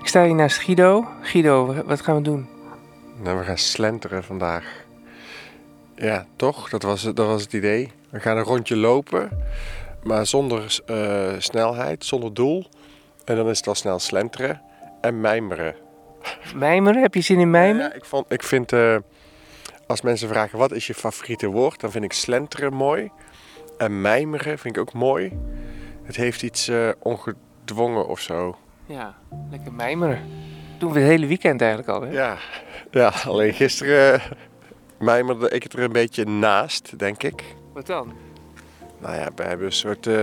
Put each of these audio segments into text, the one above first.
Ik sta hier naast Guido. Guido, wat gaan we doen? Nou, we gaan slenteren vandaag. Ja, toch? Dat was, het- dat was het idee. We gaan een rondje lopen, maar zonder eh, snelheid, zonder doel. En dan is het al snel slenteren en mijmeren. Mijmeren? Heb je zin in mijmeren? Ja, ik, vond, ik vind, eh, als mensen vragen wat is je favoriete woord, dan vind ik slenteren mooi. En mijmeren vind ik ook mooi. Het heeft iets eh, ongedwongen of zo. Ja, lekker mijmeren. Doen we het hele weekend eigenlijk al, hè? Ja, ja alleen gisteren eh, mijmerde ik het er een beetje naast, denk ik. Wat dan? Nou ja, we hebben een soort. eh,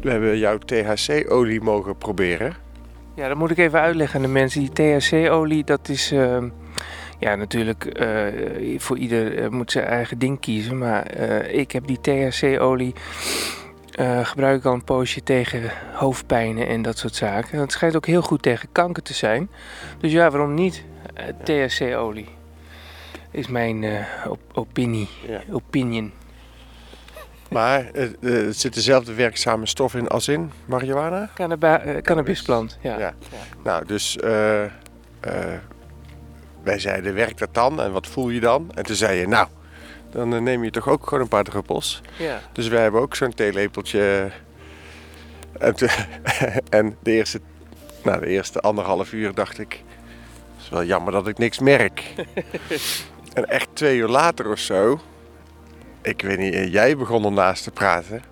we hebben jouw THC-olie mogen proberen. Ja, dat moet ik even uitleggen aan de mensen. Die THC-olie, dat is... ehm, ja, natuurlijk, eh, voor ieder moet zijn eigen ding kiezen. Maar ik heb die THC-olie... eh, gebruik ik al een poosje tegen hoofdpijnen en dat soort zaken. Het schijnt ook heel goed tegen kanker te zijn. Dus ja, waarom niet? Eh, THC-olie is mijn eh, op- opinie. Ja. Opinion. Maar er zit dezelfde werkzame stof in als in marihuana. Cannaba- cannabisplant, ja. Ja. Nou, dus wij zeiden, werkt dat dan? En wat voel je dan? En toen zei je, nou, dan eh, neem je toch ook gewoon een paar druppels. ja. Dus wij hebben ook zo'n theelepeltje. En, en de, eerste, nou, de eerste anderhalf uur dacht ik... Het is wel jammer dat ik niks merk. en echt twee uur later of zo... Ik weet niet, eh, jij begon ernaast te praten.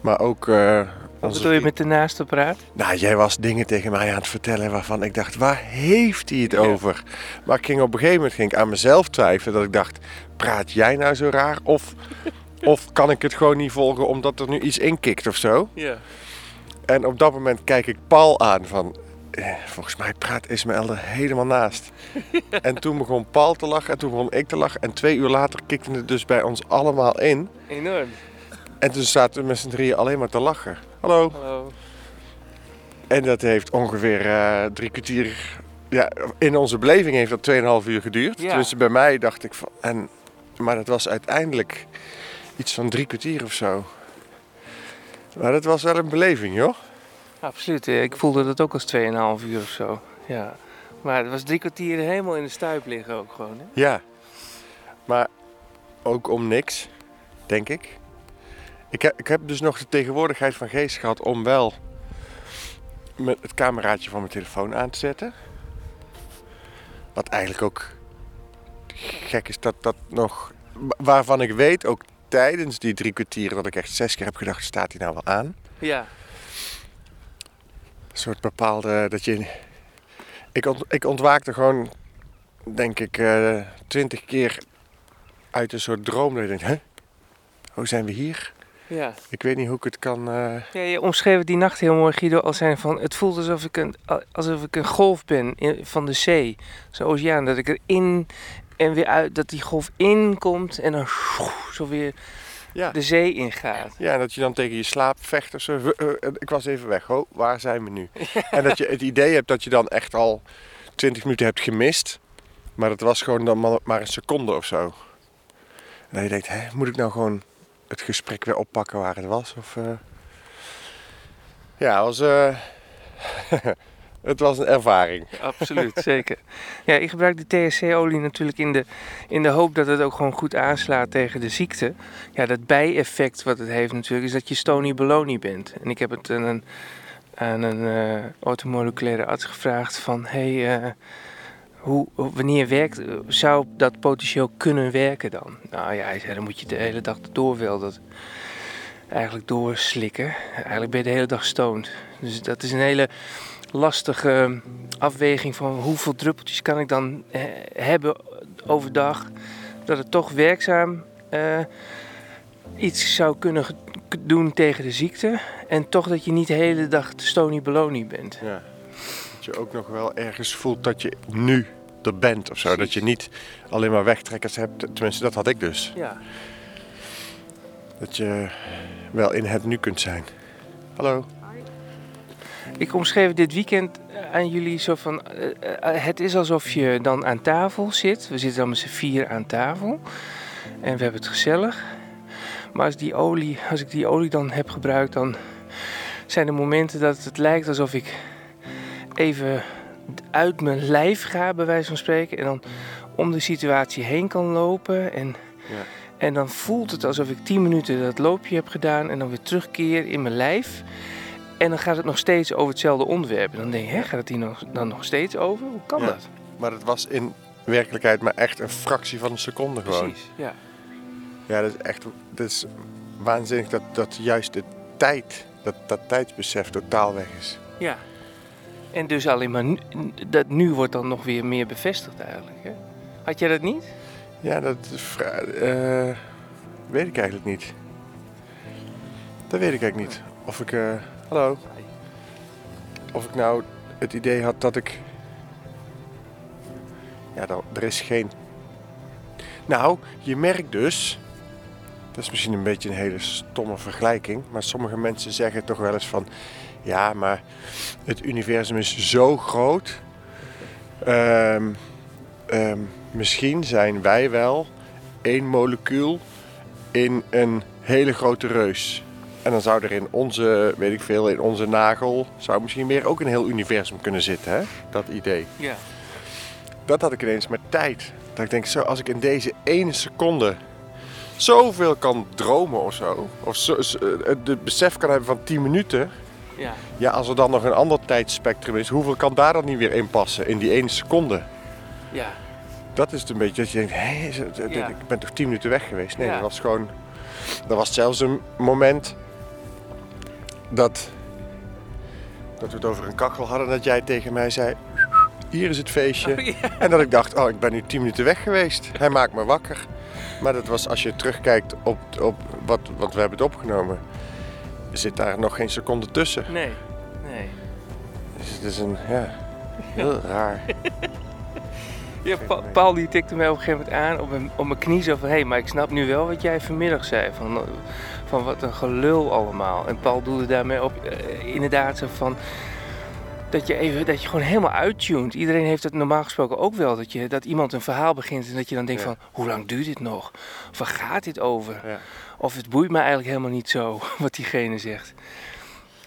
Maar ook... eh, Wat bedoel je met de naaste praat? Nou, jij was dingen tegen mij aan het vertellen waarvan ik dacht... Waar heeft hij het over? Maar ik ging op een gegeven moment ging ik aan mezelf twijfelen. Dat ik dacht, praat jij nou zo raar? Of, of kan ik het gewoon niet volgen omdat er nu iets inkikt of zo? Ja. En op dat moment kijk ik Paul aan van... eh, Volgens mij praat Ismaël er helemaal naast. En toen begon Paul te lachen en toen begon ik te lachen. En twee uur later kikte het dus bij ons allemaal in. Enorm. En toen zaten we met z'n drieën alleen maar te lachen. Hallo. Hallo. En dat heeft ongeveer eh, drie kwartier... Ja, in onze beleving heeft dat 2,5 uur geduurd. Ja. Dus bij mij dacht ik van... En, maar dat was uiteindelijk iets van drie kwartier of zo. Maar dat was wel een beleving, joh. Absoluut. Ik voelde dat ook als 2,5 uur of zo. Ja. Maar het was drie kwartier helemaal in de stuip liggen ook gewoon. Hè? Ja. Maar ook om niks, denk ik. Ik heb, ik heb dus nog de tegenwoordigheid van geest gehad om wel met het cameraatje van mijn telefoon aan te zetten. Wat eigenlijk ook gek is dat dat nog... Waarvan ik weet, ook tijdens die drie kwartieren, dat ik echt zes keer heb gedacht, staat hij nou wel aan? Ja. Een soort bepaalde, dat je... Ik, ont, ik ontwaakte gewoon, denk ik, eh, twintig keer uit een soort droom. Dat je denkt, hè? Hoe zijn we hier? Ja. Ik weet niet hoe ik het kan... eh, ja. Je omschreef het die nacht heel mooi, Guido, als zijn van... Het voelt alsof ik een, alsof ik een golf ben in- van de zee. Zo'n oceaan. Dat ik erin en weer uit... Dat die golf inkomt en dan zo weer ja. de zee ingaat. ja, en dat je dan tegen je slaap vecht of zo. Ik was even weg. Oh, waar zijn we nu? En dat je het idee hebt dat je dan echt al twintig minuten hebt gemist. Maar dat was gewoon dan maar- een seconde of zo. En dat je denkt, hè, moet ik nou gewoon het gesprek weer oppakken waar het was? Of, eh? Ja, het was, eh, het was een ervaring. Absoluut, zeker. Ja, ik gebruik de THC-olie natuurlijk in de, in de hoop dat het ook gewoon goed aanslaat tegen de ziekte. Ja, dat bijeffect wat het heeft natuurlijk is dat je Stony Baloney bent. En ik heb het aan een, aan een eh automoleculaire arts gevraagd van... Hey, hoe, wanneer werkt, zou dat potentieel kunnen werken dan? Nou ja, dan moet je de hele dag door wel dat eigenlijk doorslikken. Eigenlijk ben je de hele dag stoned. Dus dat is een hele lastige afweging van hoeveel druppeltjes kan ik dan eh, hebben overdag. Dat het toch werkzaam eh, iets zou kunnen doen tegen de ziekte. En toch dat je niet de hele dag Stony Baloney bent. Ja. Dat je ook nog wel ergens voelt dat je nu er bent of zo. Dat je niet alleen maar wegtrekkers hebt. Tenminste, dat had ik dus. Ja. Dat je wel in het nu kunt zijn. Hallo. Ik omschreef dit weekend aan jullie zo van... eh, eh, het is alsof je dan aan tafel zit. We zitten dan met z'n vier aan tafel. En we hebben het gezellig. Maar als, die olie, als ik die olie dan heb gebruikt... dan zijn er momenten dat het lijkt alsof ik even uit mijn lijf ga, bij wijze van spreken. En dan om de situatie heen kan lopen. En, Ja. en dan voelt het alsof ik 10 minuten dat loopje heb gedaan. En dan weer terugkeer in mijn lijf. En dan gaat het nog steeds over hetzelfde onderwerp. En dan denk je, hè, gaat het hier nog, dan nog steeds over? Hoe kan Ja. dat? Maar het was in werkelijkheid maar echt een fractie van een seconde gewoon. Precies, ja. Ja, dat is echt dat is waanzinnig dat, dat juist de tijd, dat, dat tijdsbesef totaal weg is. Ja. En dus alleen maar nu, dat nu wordt dan nog weer meer bevestigd eigenlijk. Hè? Had jij dat niet? Ja, dat eh, weet ik eigenlijk niet. Dat weet ik eigenlijk niet. Of ik, eh, hallo, of ik nou het idee had dat ik, ja, dan, er is geen. Nou, je merkt dus, dat is misschien een beetje een hele stomme vergelijking, maar sommige mensen zeggen toch wel eens van, ja, maar het universum is zo groot. Ehm, ehm, misschien zijn wij wel één molecuul in een hele grote reus. En dan zou er in onze, weet ik veel, in onze nagel, zou misschien meer ook een heel universum kunnen zitten, hè? Dat idee. Ja. Dat had ik ineens met tijd. Dat ik denk, zo, als ik in deze ene seconde zoveel kan dromen of zo, of zo, zo- het besef kan hebben van 10 minuten, Ja. ja, als er dan nog een ander tijdspectrum is, hoeveel kan daar dan niet weer in passen in die ene seconde? Ja. Dat is het een beetje dat je denkt, hé, Ja. ik ben toch 10 minuten weg geweest? Nee, Ja. dat was gewoon, dat was zelfs een moment dat, dat we het over een kachel hadden, dat jij tegen mij zei, hier is het feestje. Oh. En dat ik dacht, oh, ik ben nu 10 minuten weg geweest. Hij maakt me wakker. Maar dat was als je terugkijkt op, op wat, wat we hebben opgenomen, zit daar nog geen seconde tussen. Nee. Nee. Dus het is een, ja, heel raar. Ja, Pa- Paul die tikte mij op een gegeven moment aan op mijn, op mijn knie zo van... Hé, hey, maar ik snap nu wel wat jij vanmiddag zei. Van, van wat een gelul allemaal. En Paul doelde daarmee op eh, inderdaad zo van... Dat je, even, dat je gewoon helemaal uittuned. Iedereen heeft het normaal gesproken ook wel. Dat, je, dat iemand een verhaal begint en dat je dan denkt Ja. van... Hoe lang duurt dit nog? Of waar gaat dit over? Ja. Of het boeit me eigenlijk helemaal niet zo wat diegene zegt.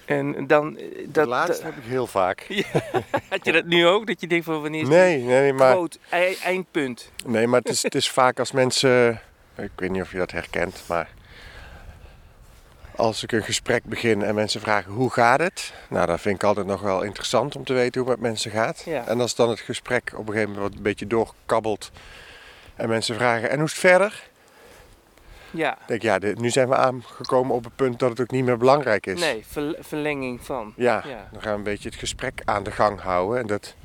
En dan... eh, Dat laatste heb ik heel vaak. had je dat nu ook? Dat je denkt van wanneer is het Nee, nee, maar, groot eindpunt? nee, maar het, is, het is vaak als mensen. Ik weet niet of je dat herkent, maar. Als ik een gesprek begin en mensen vragen hoe gaat het? Nou, dat vind ik altijd nog wel interessant om te weten hoe het met mensen gaat. Ja. En als dan het gesprek op een gegeven moment wat een beetje doorkabbelt en mensen vragen en hoe is het verder? Ja. Denk ik, ja, dit- nu zijn we aangekomen op het punt dat het ook niet meer belangrijk is. Nee, ver- verlenging van. Ja, Ja. dan gaan we een beetje het gesprek aan de gang houden. En dat,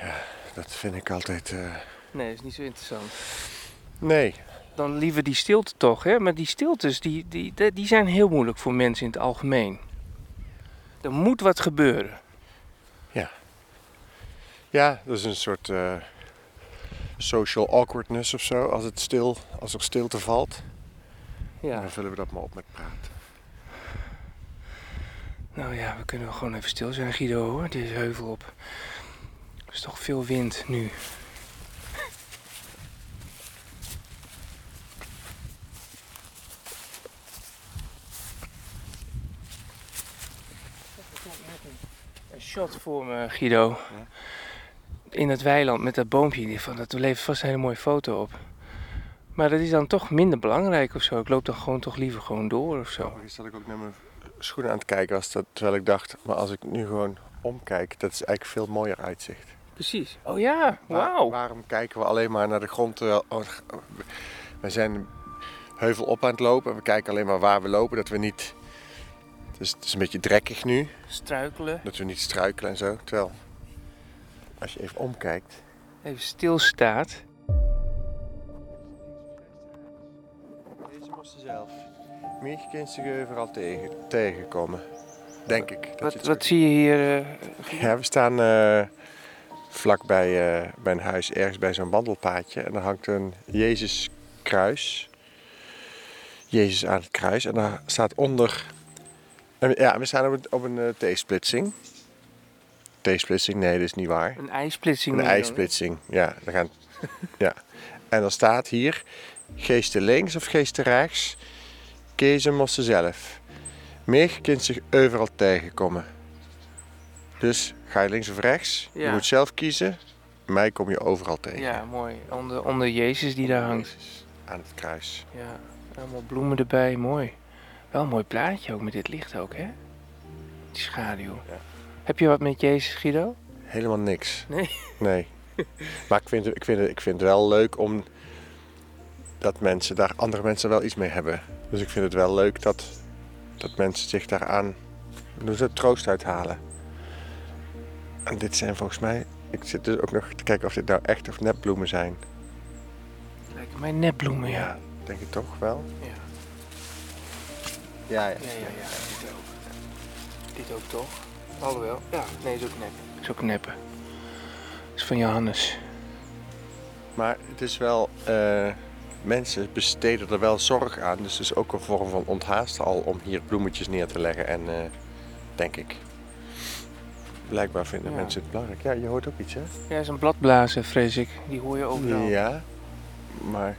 ja, dat vind ik altijd. eh, Nee, dat is niet zo interessant. nee, Dan liever die stilte toch, hè? Maar die stiltes, die, die, die, zijn heel moeilijk voor mensen in het algemeen. Er moet wat gebeuren. Ja, dat is een soort eh, social awkwardness of zo. Als, het stil, als er stilte valt, Ja. dan vullen we dat maar op met praten. Nou ja, we kunnen gewoon even stil zijn, Guido, hoor. Deze heuvel op. Er is toch veel wind nu. Shot voor me, Guido. In het weiland met dat boompje. Die Van, dat levert vast een hele mooie foto op. Maar dat is dan toch minder belangrijk of zo. Ik loop dan gewoon toch liever gewoon door of zo. Overigens zat ik ook naar mijn schoenen aan het kijken, als dat, terwijl ik dacht, maar als ik nu gewoon omkijk, dat is eigenlijk veel mooier uitzicht. Precies. Oh ja, Waar- wauw. waarom kijken we alleen maar naar de grond? terwijl- oh, we zijn heuvel op aan het lopen en we kijken alleen maar waar we lopen, dat we niet... Het is, het is een beetje drekkig nu, Struikelen. dat we niet struikelen en zo. Terwijl, als je even omkijkt, Even stilstaat. Deze moesten zelf. Meer kunt zich overal tegen, tegenkomen. Denk ik. Dat Wat, wat zie je hier? eh, Ja, we staan eh vlakbij eh, bij een huis, ergens bij zo'n wandelpaadje. En daar hangt een Jezus kruis. Jezus aan het kruis. En daar staat onder... Ja, we staan op een, op een eh, T-splitsing. T-splitsing? Nee, dat is niet waar. een ijsplitsing. Een ijsplitsing, ja. We gaan, ja. En dan staat hier, geesten links of geesten rechts, kiezen moesten zelf. Meer kunt zich overal tegenkomen. Dus Ga je links of rechts? Je moet zelf kiezen. Mij kom je overal tegen. Ja, mooi. Onder, onder Jezus die daar hangt. Jezus, Aan het kruis. Ja, allemaal bloemen erbij, mooi. Wel een mooi plaatje ook met dit licht ook, hè? Die schaduw. Ja. Heb je wat met Jezus, Guido? Helemaal niks. Nee? Nee. maar ik vind, het- ik, vind ik vind het wel leuk om dat mensen daar andere mensen wel iets mee hebben. Dus ik vind het wel leuk dat, dat mensen zich daaraan doen ze troost uithalen. En dit zijn volgens mij. Ik zit dus ook nog te kijken of dit nou echt of nepbloemen zijn. Lijken mij nepbloemen, ja. Denk ik toch wel? Ja, Ja, ja. ja, ja, ja. Dit ook. Dit ook toch? Alhoewel. Ja, nee, is ook nep. Is ook neppen. Is van Johannes. Maar het is wel. eh, mensen besteden er wel zorg aan. Dus het is ook een vorm van onthaast al om hier bloemetjes neer te leggen. En eh, denk ik. Blijkbaar vinden Ja. mensen het belangrijk. Ja, je hoort ook iets, hè? Ja, is een bladblazer, vrees ik. Die hoor je overal. Ja. Maar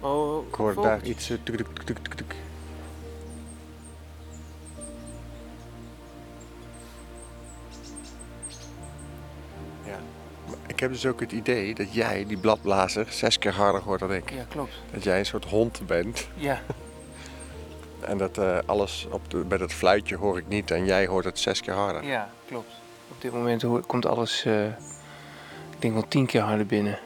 Oh, ik hoor daar iets. eh, tuk, tuk, tuk, heb dus ook het idee dat jij, die bladblazer, zes keer harder hoort dan ik. Ja, klopt. Dat jij een soort hond bent. Ja, En dat eh, alles op de, bij dat fluitje hoor ik niet en jij hoort het zes keer harder. ja, klopt. Op dit moment komt alles, eh, ik denk wel tien keer harder binnen.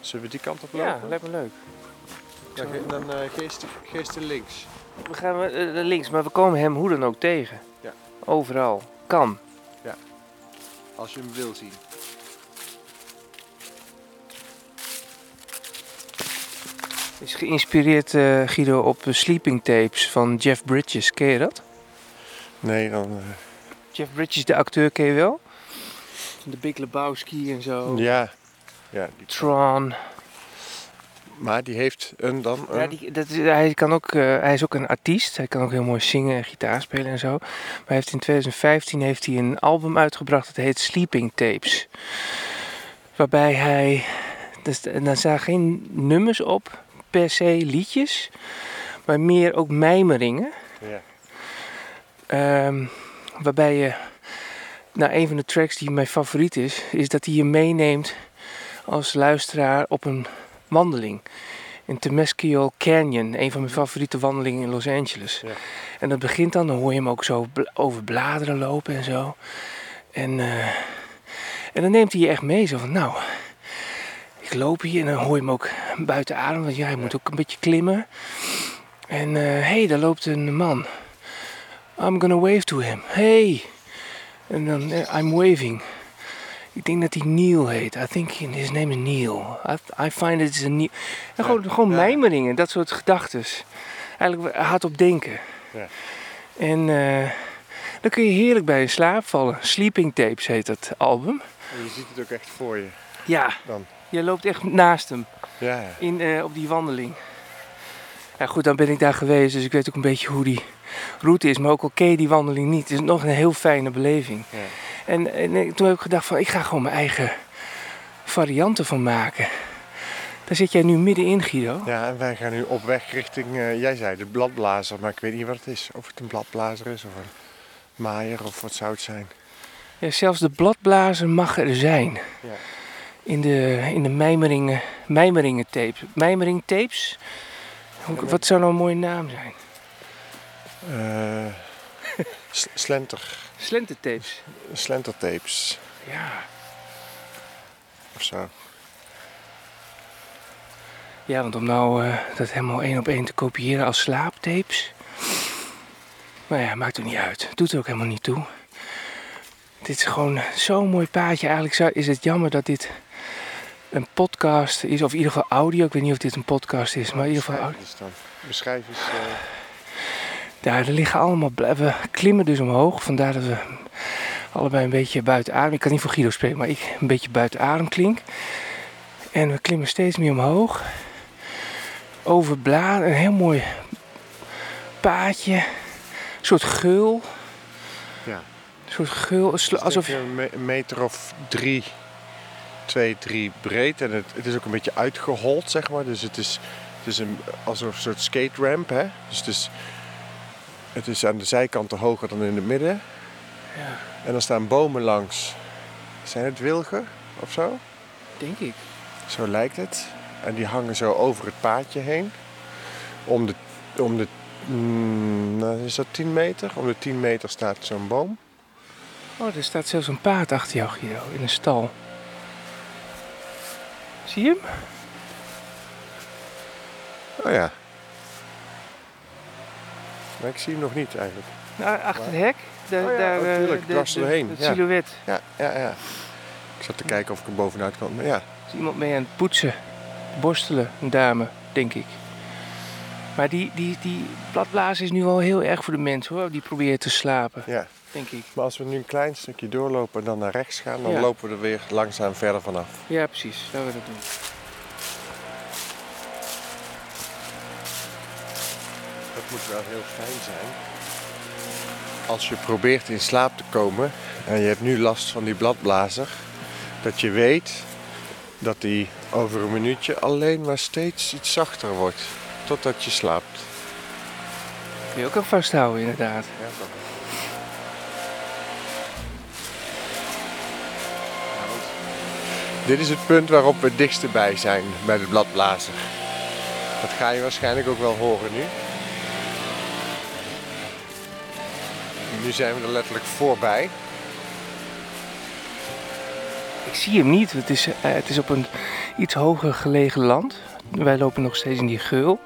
Zullen we die kant op lopen? Ja, lijkt me leuk. Dan, ge- dan eh, geest, geest links. We gaan links, maar we komen hem hoe dan ook tegen. Ja. Overal. Kan. Als je hem wil zien. Is geïnspireerd, eh, Guido, op sleeping tapes van Jeff Bridges. Ken je dat? Nee, dan... eh, Jeff Bridges, de acteur, ken je wel? De Big Lebowski en zo. Ja. ja die, Tron. Maar die heeft een dan... Een, Ja, die, dat is, hij, kan ook, eh, hij is ook een artiest. Hij kan ook heel mooi zingen en gitaar spelen en zo. Maar hij heeft in 2015 heeft hij een album uitgebracht. Dat heet Sleeping Tapes. Waarbij hij... Dus, en daar staan geen nummers op, per se liedjes. Maar meer ook mijmeringen. ja. Ehm, waarbij je... Nou, een van de tracks die mijn favoriet is... is dat hij je meeneemt als luisteraar op een wandeling in Temescal Canyon, een van mijn favoriete wandelingen in Los Angeles. Ja. En dat begint dan, dan hoor je hem ook zo over bladeren lopen en zo. En, eh, en dan neemt hij je echt mee, zo van nou, ik loop hier en dan hoor je hem ook buiten adem, want ja, hij moet ook een beetje klimmen. En hé, hey, daar loopt een man. I'm gonna wave to him. Hey! En dan, eh, I'm waving. Ik denk dat hij Neil heet. I think his name is Neil. I, I find it is a Neil. En gewoon, gewoon mijmeringen, dat soort gedachten. Eigenlijk hardop denken. Ja. En eh, dan kun je heerlijk bij in slaap vallen. Sleeping Tapes heet dat album. En je ziet het ook echt voor je. Ja, Dan. je loopt echt naast hem Ja, ja. in, eh, op die wandeling. Ja, goed, dan ben ik daar geweest, dus ik weet ook een beetje hoe die route is. Maar ook al ken je die wandeling niet, het is nog een heel fijne beleving. Ja. En, en toen heb ik gedacht van, ik ga gewoon mijn eigen varianten van maken. Daar zit jij nu middenin, Guido. Ja, en wij gaan nu op weg richting, eh, jij zei de bladblazer, maar ik weet niet wat het is. Of het een bladblazer is of een maaier of wat zou het zijn. Ja, zelfs de bladblazer mag er zijn. Ja. In de, in de mijmeringen, mijmeringen tapes. Mijmering tapes? Wat zou nou een mooie naam zijn? Eh, slenter, Slentertapes. slentertapes Ja. of zo. Ja, want om nou eh, dat helemaal één op één te kopiëren als slaaptapes. Nou ja, maakt er niet uit. Doet er ook helemaal niet toe. Dit is gewoon zo'n mooi paadje. Eigenlijk is het jammer dat dit een podcast is, of in ieder geval audio. Ik weet niet of dit een podcast is, maar in ieder geval audio. Beschrijf eens dan. Er liggen allemaal. We klimmen dus omhoog. Vandaar dat we allebei een beetje buiten adem. Ik kan niet voor Guido spreken, maar ik een beetje buiten adem klink. En we klimmen steeds meer omhoog. Over bladeren. Een heel mooi paadje. Een soort geul. Ja. Een soort geul. Alsof je een meter of drie, twee, drie breed. En het, het is ook een beetje uitgehold, zeg maar. Dus het is, het is een, als een soort skate ramp, hè. Dus het is het is aan de zijkanten hoger dan in het midden. Ja, En dan staan bomen langs. Zijn het wilgen of zo? denk ik. Zo lijkt het. En die hangen zo over het paadje heen. Om de, om de mm, nou, is dat 10 meter? Om de 10 meter staat zo'n boom. Oh, er staat zelfs een paard achter jou, Guido, in een stal. Zie je hem? Oh ja. Maar ik zie hem nog niet eigenlijk. Nou, achter het hek. Daar, Oh ja, daar, oh, eh, tuurlijk, de- dwars doorheen, Het ja. silhouet. Ja, ja, ja. Ik zat te kijken of ik er bovenuit kwam. Maar ja, Er is iemand mee aan het poetsen. Borstelen, een dame, denk ik. Maar die, die, die is nu wel heel erg voor de mensen hoor. Die proberen te slapen, ja. denk ik. Maar als we nu een klein stukje doorlopen en dan naar rechts gaan, dan Ja. lopen we er weer langzaam verder vanaf. Ja, precies. Laten we dat doen. Moet wel heel fijn zijn. Als je probeert in slaap te komen en je hebt nu last van die bladblazer, dat je weet dat die over een minuutje alleen maar steeds iets zachter wordt. Totdat je slaapt. Kun je ook aan vasthouden, inderdaad. Ja, dat. Dit is het punt waarop we het dichtst bij zijn bij de bladblazer. Dat ga je waarschijnlijk ook wel horen nu. Nu zijn we er letterlijk voorbij. Ik zie hem niet. Het is, eh, het is op een iets hoger gelegen land. Wij lopen nog steeds in die geul.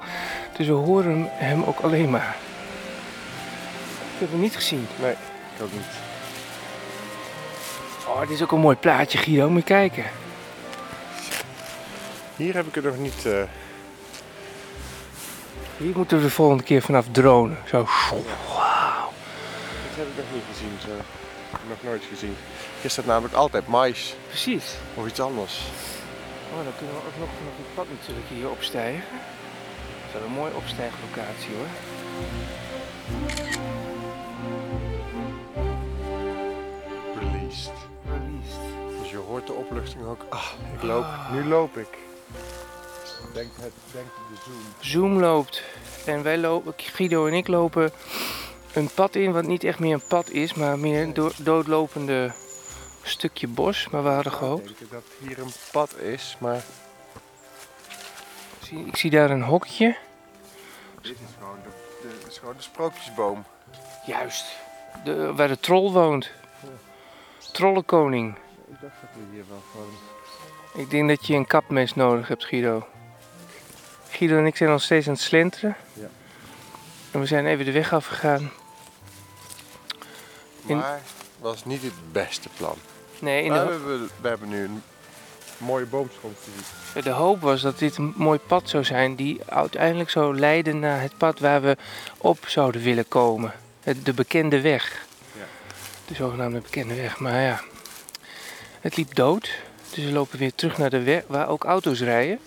Dus we horen hem, ook alleen maar. Ik heb hem niet gezien. Nee, ik ook niet. Oh, dit is ook een mooi plaatje, Guido. Moet je kijken. Hier heb ik het nog niet. eh, Hier moeten we de volgende keer vanaf dronen. Zo. Heb ik nog niet gezien. Zo. Nog nooit gezien. Hier staat namelijk altijd mais Precies. of iets anders. Oh, dan kunnen we ook nog vanaf het pad natuurlijk hier opstijgen. Dat is wel een mooie opstijglocatie hoor. Released. Released. Dus je hoort de opluchting ook. Ah, ik loop. Nu loop ik. Denk, het, denk de zoom. Zoom loopt. En wij lopen, Guido en ik lopen een pad in, wat niet echt meer een pad is, maar meer een do- doodlopende stukje bos. Maar we hadden gehoopt. Ik denk dat hier een pad is, maar Zie- Ik zie daar een hokje. dit is gewoon de, de, dit is gewoon de sprookjesboom. Juist. De, waar de troll woont. Trollenkoning. Ik dacht dat we hier wel gewoon... Ik denk dat je een kapmes nodig hebt, Guido. Guido en ik zijn nog steeds aan het slenteren. Ja. En we zijn even de weg afgegaan. In- Maar was niet het beste plan. Nee, in Maar de, we, hebben, we hebben nu een mooie boomschont gezien. de hoop was dat dit een mooi pad zou zijn die uiteindelijk zou leiden naar het pad waar we op zouden willen komen. De bekende weg. Ja. De zogenaamde bekende weg. Maar ja, het liep dood. Dus we lopen weer terug naar de weg waar ook auto's rijden.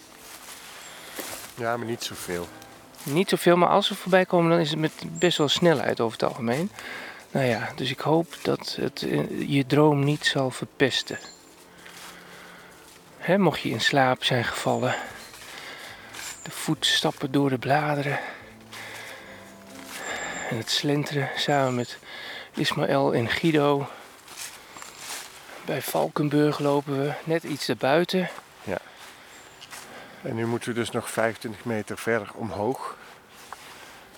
Ja, maar niet zoveel. Niet zoveel, maar als we voorbij komen, dan is het met best wel snelheid over het algemeen. Nou ja, dus ik hoop dat het eh, je droom niet zal verpesten. Mocht je in slaap zijn gevallen. De voetstappen door de bladeren. En het slenteren samen met Ismaël en Guido. Bij Valkenburg lopen we net iets erbuiten. En nu moeten we dus nog 25 meter verder omhoog.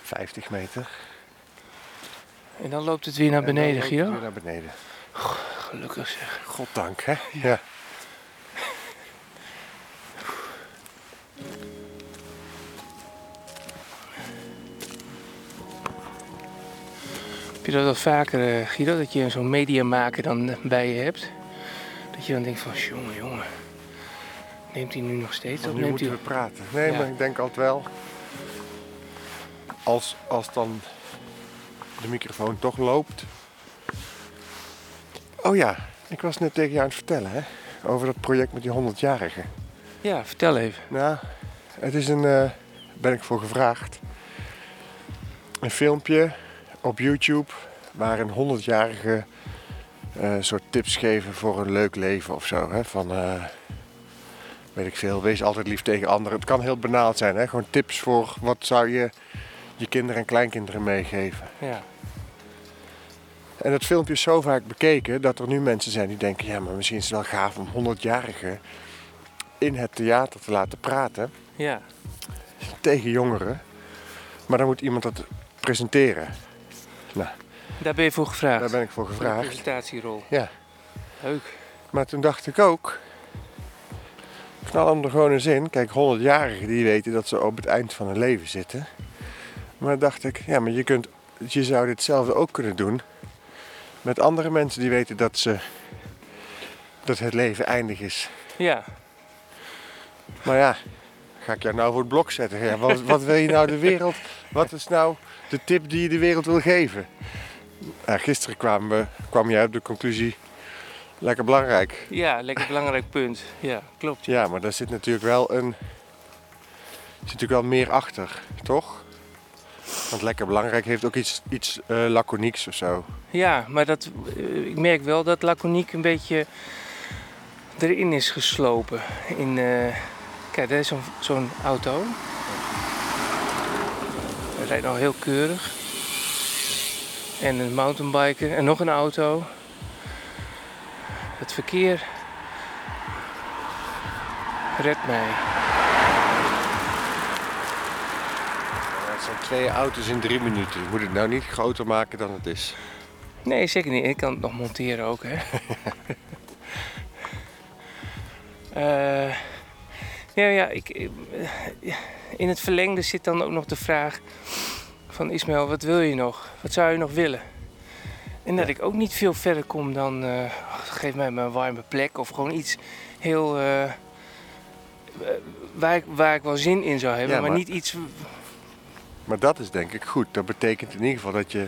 50 meter. En dan loopt het weer naar beneden, Guido. Weer naar beneden. Gelukkig zeg. Goddank, hè? Ja. Heb je dat wel vaker, eh, Guido, dat je zo'n mediamaker dan eh, bij je hebt? Dat je dan denkt van, jongen, jongen, neemt hij nu nog steeds op? nu Neemt moeten hij... we praten. Nee, Ja. maar ik denk altijd wel. Als, als dan de microfoon toch loopt. Oh ja, ik was net tegen jou aan het vertellen, hè? Over dat project met die 100-jarigen. Ja, vertel even. Nou, het is een. eh ben ik voor gevraagd. Een filmpje op YouTube waar een 100-jarige eh soort tips geven voor een leuk leven of zo. Hè? Van, eh, weet ik veel, wees altijd lief tegen anderen. Het kan heel banaal zijn, hè? gewoon tips voor wat zou je je kinderen en kleinkinderen meegeven. Ja. En het filmpje is zo vaak bekeken dat er nu mensen zijn die denken: ja, maar misschien is het wel gaaf om 100-jarigen in het theater te laten praten Ja. tegen jongeren. Maar dan moet iemand dat presenteren. Nou, Daar ben je voor gevraagd. daar ben ik voor gevraagd. presentatierol. Ja. Leuk. Maar toen dacht ik ook, knal hem er gewoon eens in. Kijk, 100-jarigen die weten dat ze op het eind van hun leven zitten. Maar dacht ik, ja, maar je, kunt, je zou ditzelfde ook kunnen doen met andere mensen die weten dat, ze, dat het leven eindig is. Ja. Maar ja, ga ik jou nou voor het blok zetten? Ja, wat, wat wil je nou de wereld? Wat is nou de tip die je de wereld wil geven? Ja, gisteren kwamen we, kwam jij op de conclusie, lekker belangrijk. Ja, lekker belangrijk punt. Ja, klopt. Ja, maar daar zit natuurlijk wel een. Er zit natuurlijk wel meer achter, toch? Want lekker belangrijk heeft ook iets, iets eh, laconieks of zo. Ja, maar dat, eh, ik merk wel dat laconiek een beetje erin is geslopen. In, eh, kijk, daar is zo'n zo'n auto. Hij rijdt al heel keurig. En een mountainbiker en nog een auto. Het verkeer redt mij. het zijn twee auto's in drie minuten. Je moet het nou niet groter maken dan het is. Nee, zeker niet. Ik kan het nog monteren ook, hè. Eh, ja, ja, ik, eh, in het verlengde zit dan ook nog de vraag van Ismaël, wat wil je nog? Wat zou je nog willen? En dat ik ook niet veel verder kom dan, eh, geef mij een warme plek of gewoon iets heel, eh, waar, ik, waar ik wel zin in zou hebben, Ja, maar, maar- niet iets, Maar dat is denk ik goed. Dat betekent in ieder geval dat, je,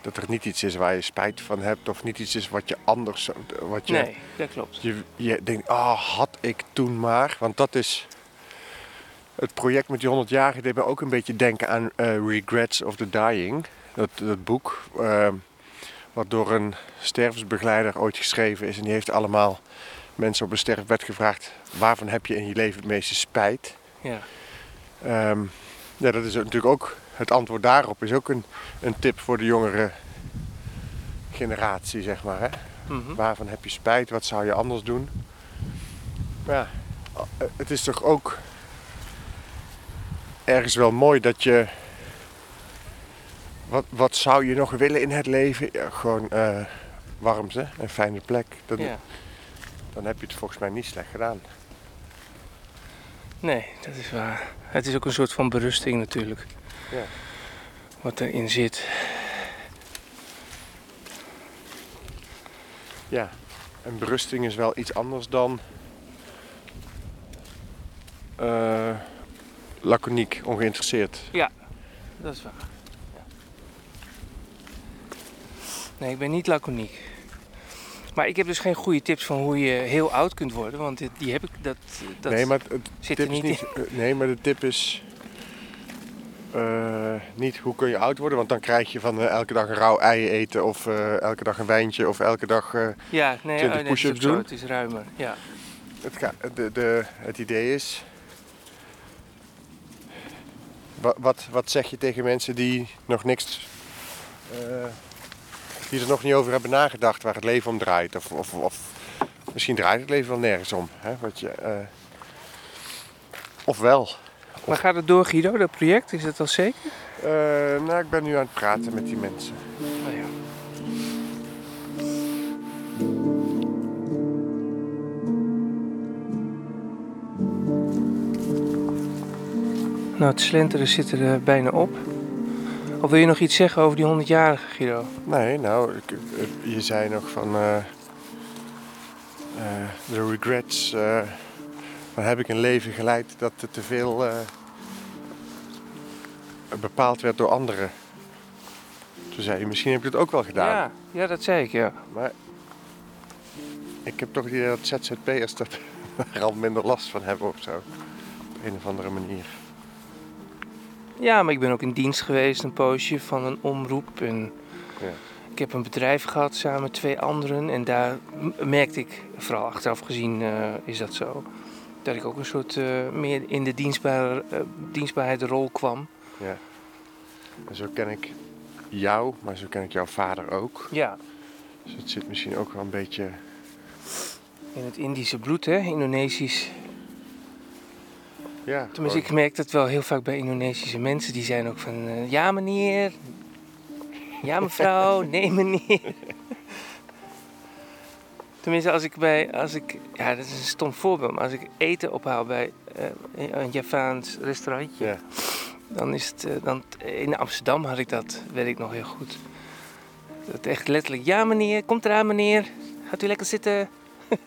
dat er niet iets is waar je spijt van hebt. Of niet iets is wat je anders... zou- Wat je, nee, dat klopt. Je, je denkt, ah, had ik toen maar. Want dat is. Het project met die 100 jaar deed me ook een beetje denken aan eh, Regrets of the Dying. Dat, dat boek. eh, wat door een stervensbegeleider ooit geschreven is. En die heeft allemaal mensen op een sterfbed gevraagd: waarvan heb je in je leven het meeste spijt? Ja, Ehm, ja, dat is natuurlijk ook. Het antwoord daarop is ook een, een tip voor de jongere generatie, zeg maar. Hè? mhm. Waarvan heb je spijt? Wat zou je anders doen? Maar ja, het is toch ook ergens wel mooi dat je. Wat, wat zou je nog willen in het leven? Ja, gewoon eh, warmte, een fijne plek. Dan, ja. dan heb je het volgens mij niet slecht gedaan. Nee, dat is waar. Het is ook een soort van berusting natuurlijk. Ja. Wat erin zit. Ja, en berusting is wel iets anders dan. eh laconiek, ongeïnteresseerd. Dat is waar. Ja. Nee, ik ben niet laconiek. Maar ik heb dus geen goede tips van hoe je heel oud kunt worden. Want die heb ik. Dat, dat nee, maar het, zit tip er is niet niet, eh, nee, maar de tip is eh, niet hoe kun je oud worden, want dan krijg je van eh, elke dag een rauw ei eten of elke dag een wijntje of elke dag. Ja, nee, 20 oh, nee het, is push-ups doen? het is ruimer. Ja. het, ga- de, de, het idee is. Wat, wat, wat zeg je tegen mensen die nog niks. Die er nog niet over hebben nagedacht waar het leven om draait? Of, of, of misschien draait het leven wel nergens om. Hè? Wat je, eh, of wel. Maar gaat het door, Guido, dat project? Is dat al zeker? Eh, nou, ik ben nu aan het praten met die mensen. Nou ja. Nou, het slenteren zit er bijna op. Of wil je nog iets zeggen over die 100-jarige, Guido? Nee, nou, ik- eh, je zei nog van eh, eh, de regrets. eh, dan heb ik een leven geleid dat te veel eh, bepaald werd door anderen. Toen zei je, misschien heb je het ook wel gedaan. Ja, ja, dat zei ik, ja. Maar ik heb toch het idee dat ZZP'ers dat er al minder last van hebben of zo. Op een of andere manier. Ja, maar ik ben ook in dienst geweest een poosje van een omroep. En Ja. ik heb een bedrijf gehad samen met twee anderen. En daar merkte ik, vooral achteraf gezien eh, is dat zo, dat ik ook een soort eh, meer in de dienstbare, eh, dienstbaarheid rol kwam. Ja. En zo ken ik jou, maar zo ken ik jouw vader ook. Ja, Dus het zit misschien ook wel een beetje... in het Indische bloed, hè? Indonesisch. Ja, Tenminste, ik merk dat wel heel vaak bij Indonesische mensen. Die zijn ook van, eh, ja meneer, ja mevrouw, nee meneer. Tenminste, als ik bij, als ik, ja dat is een stom voorbeeld, maar als ik eten ophaal bij eh, een Javaans restaurantje, Ja. dan is het, eh, dan, in Amsterdam had ik dat, weet ik nog heel goed. Dat echt letterlijk, ja meneer, komt eraan meneer, gaat u lekker zitten.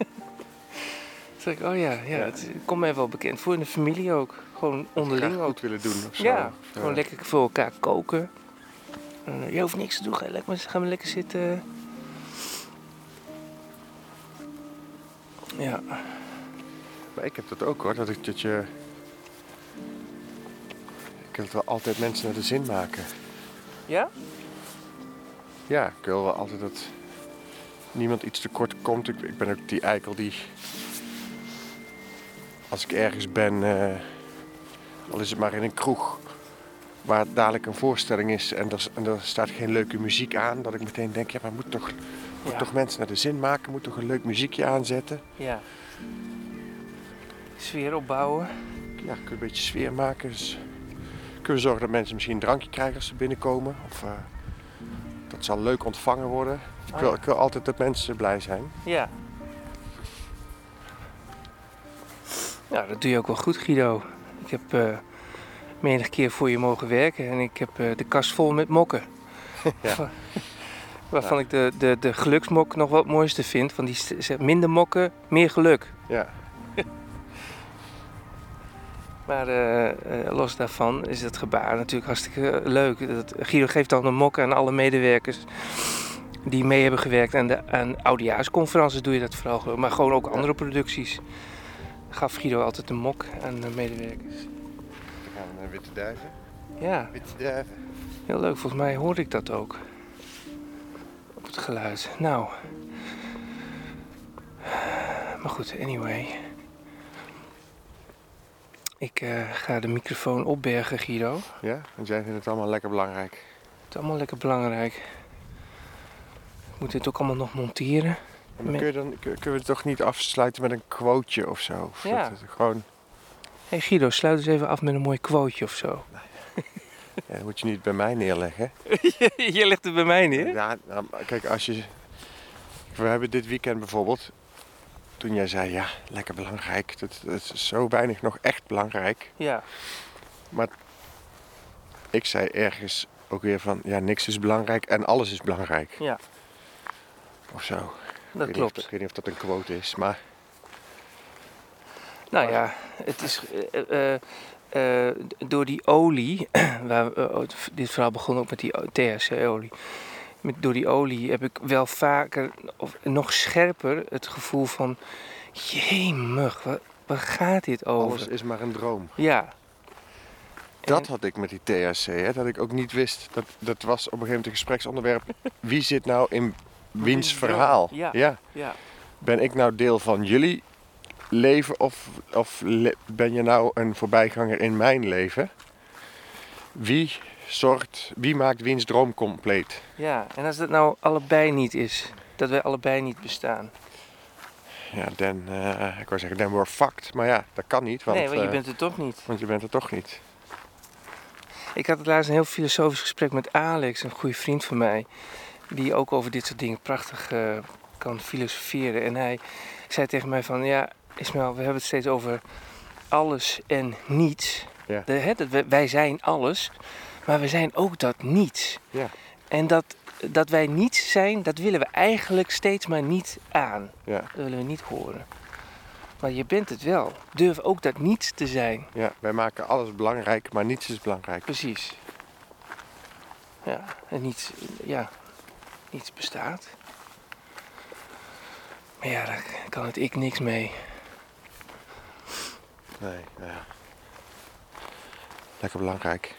Oh ja, ja, het komt mij wel bekend voor in de familie ook. Gewoon onderling ook. goed willen doen of zo. Ja, gewoon lekker voor elkaar koken. En, eh, je hoeft niks te doen, ga, lekker, ga maar lekker zitten. Ja, Maar ik heb dat ook hoor, dat ik dat je... Ik wil wel altijd mensen naar de zin maken. ja? Ja, ik wil wel altijd dat niemand iets tekort komt. Ik, ik ben ook die eikel die... Als ik ergens ben, eh, al is het maar in een kroeg... waar dadelijk een voorstelling is en er, en er staat geen leuke muziek aan... dat ik meteen denk, ja, maar moet toch, moet Ja. toch mensen naar de zin maken? Moet toch een leuk muziekje aanzetten? Ja. Sfeer opbouwen. Ja, kun een beetje sfeer maken. Dus kunnen we zorgen dat mensen misschien een drankje krijgen als ze binnenkomen. Of eh, dat zal leuk ontvangen worden. Ik Ah, wil, ik wil altijd dat mensen blij zijn. Ja. Ja, dat doe je ook wel goed, Guido. Ik heb eh menig keer voor je mogen werken en ik heb eh, de kast vol met mokken. Ja. Wa- Waarvan ik de, de, de geluksmok nog wat het mooiste vind. Want die zegt minder mokken, meer geluk. Ja, Maar eh, los daarvan is het gebaar natuurlijk hartstikke leuk. Dat, Guido geeft dan een mok aan alle medewerkers die mee hebben gewerkt. En de, aan oudejaarsconferences doe je dat vooral. Maar gewoon ook andere producties. Gaf Guido altijd een mok aan de medewerkers. dan gaan we naar Witte Duiven. Ja, Witte Duiven. heel leuk. Volgens mij hoorde ik dat ook. Op het geluid. Nou. Maar goed, anyway. Ik eh, ga de microfoon opbergen, Guido. Ja, want jij vindt het allemaal lekker belangrijk. Het is allemaal lekker belangrijk. Ik moet dit ook allemaal nog monteren. Dan Me- kun je dan, kun- kunnen we het toch niet afsluiten met een quoteje of zo? Of Ja. dat gewoon, hey Guido, sluit eens even af met een mooi quoteje of zo. ja, dat moet je niet bij mij neerleggen. je legt het bij mij neer? Ja, nou, maar kijk, als je... We hebben dit weekend bijvoorbeeld... Toen jij zei, ja, lekker belangrijk. Dat, dat is zo weinig nog echt belangrijk. Ja. Ik zei ergens ook weer van, ja, niks is belangrijk en alles is belangrijk. Ja, Of zo. Ik dat weet niet of klopt. ik weet niet of dat een quote is, maar... Nou ja, het is eh, eh, eh, door die olie, waar, dit verhaal begon ook met die THC-olie. Door die olie heb ik wel vaker, of nog scherper, het gevoel van... Jemig, waar, waar gaat dit over? Alles is maar een droom. Ja. Dat had ik met die THC, hè, dat ik ook niet wist. Dat, dat was op een gegeven moment een gespreksonderwerp. Wie zit nou in wiens verhaal? ja. Ja. Ben ik nou deel van jullie leven of, of le- ben je nou een voorbijganger in mijn leven? Wie zorgt, wie maakt wiens droom compleet? Ja, en als dat nou allebei niet is, dat wij allebei niet bestaan. Ja, dan, eh, ik wou zeggen, dan we're fucked. Maar ja, dat kan niet, want, nee, want je eh, bent het toch niet. want je bent er toch niet. Ik had laatst een heel filosofisch gesprek met Alex, een goede vriend van mij. Die ook over dit soort dingen prachtig eh, kan filosoferen. En hij zei tegen mij van, ja Ismael, we hebben het steeds over alles en niets. Ja. De, hè, dat wij, wij zijn alles, maar we zijn ook dat niets. Ja. En dat, dat wij niets zijn, dat willen we eigenlijk steeds maar niet aan. Ja, Dat willen we niet horen. Maar je bent het wel. Durf ook dat niets te zijn. ja, wij maken alles belangrijk, maar niets is belangrijk. Precies. Ja, en niets, ja, niets bestaat. Maar ja, daar kan het ik niks mee. Nee, nou ja. Lekker belangrijk.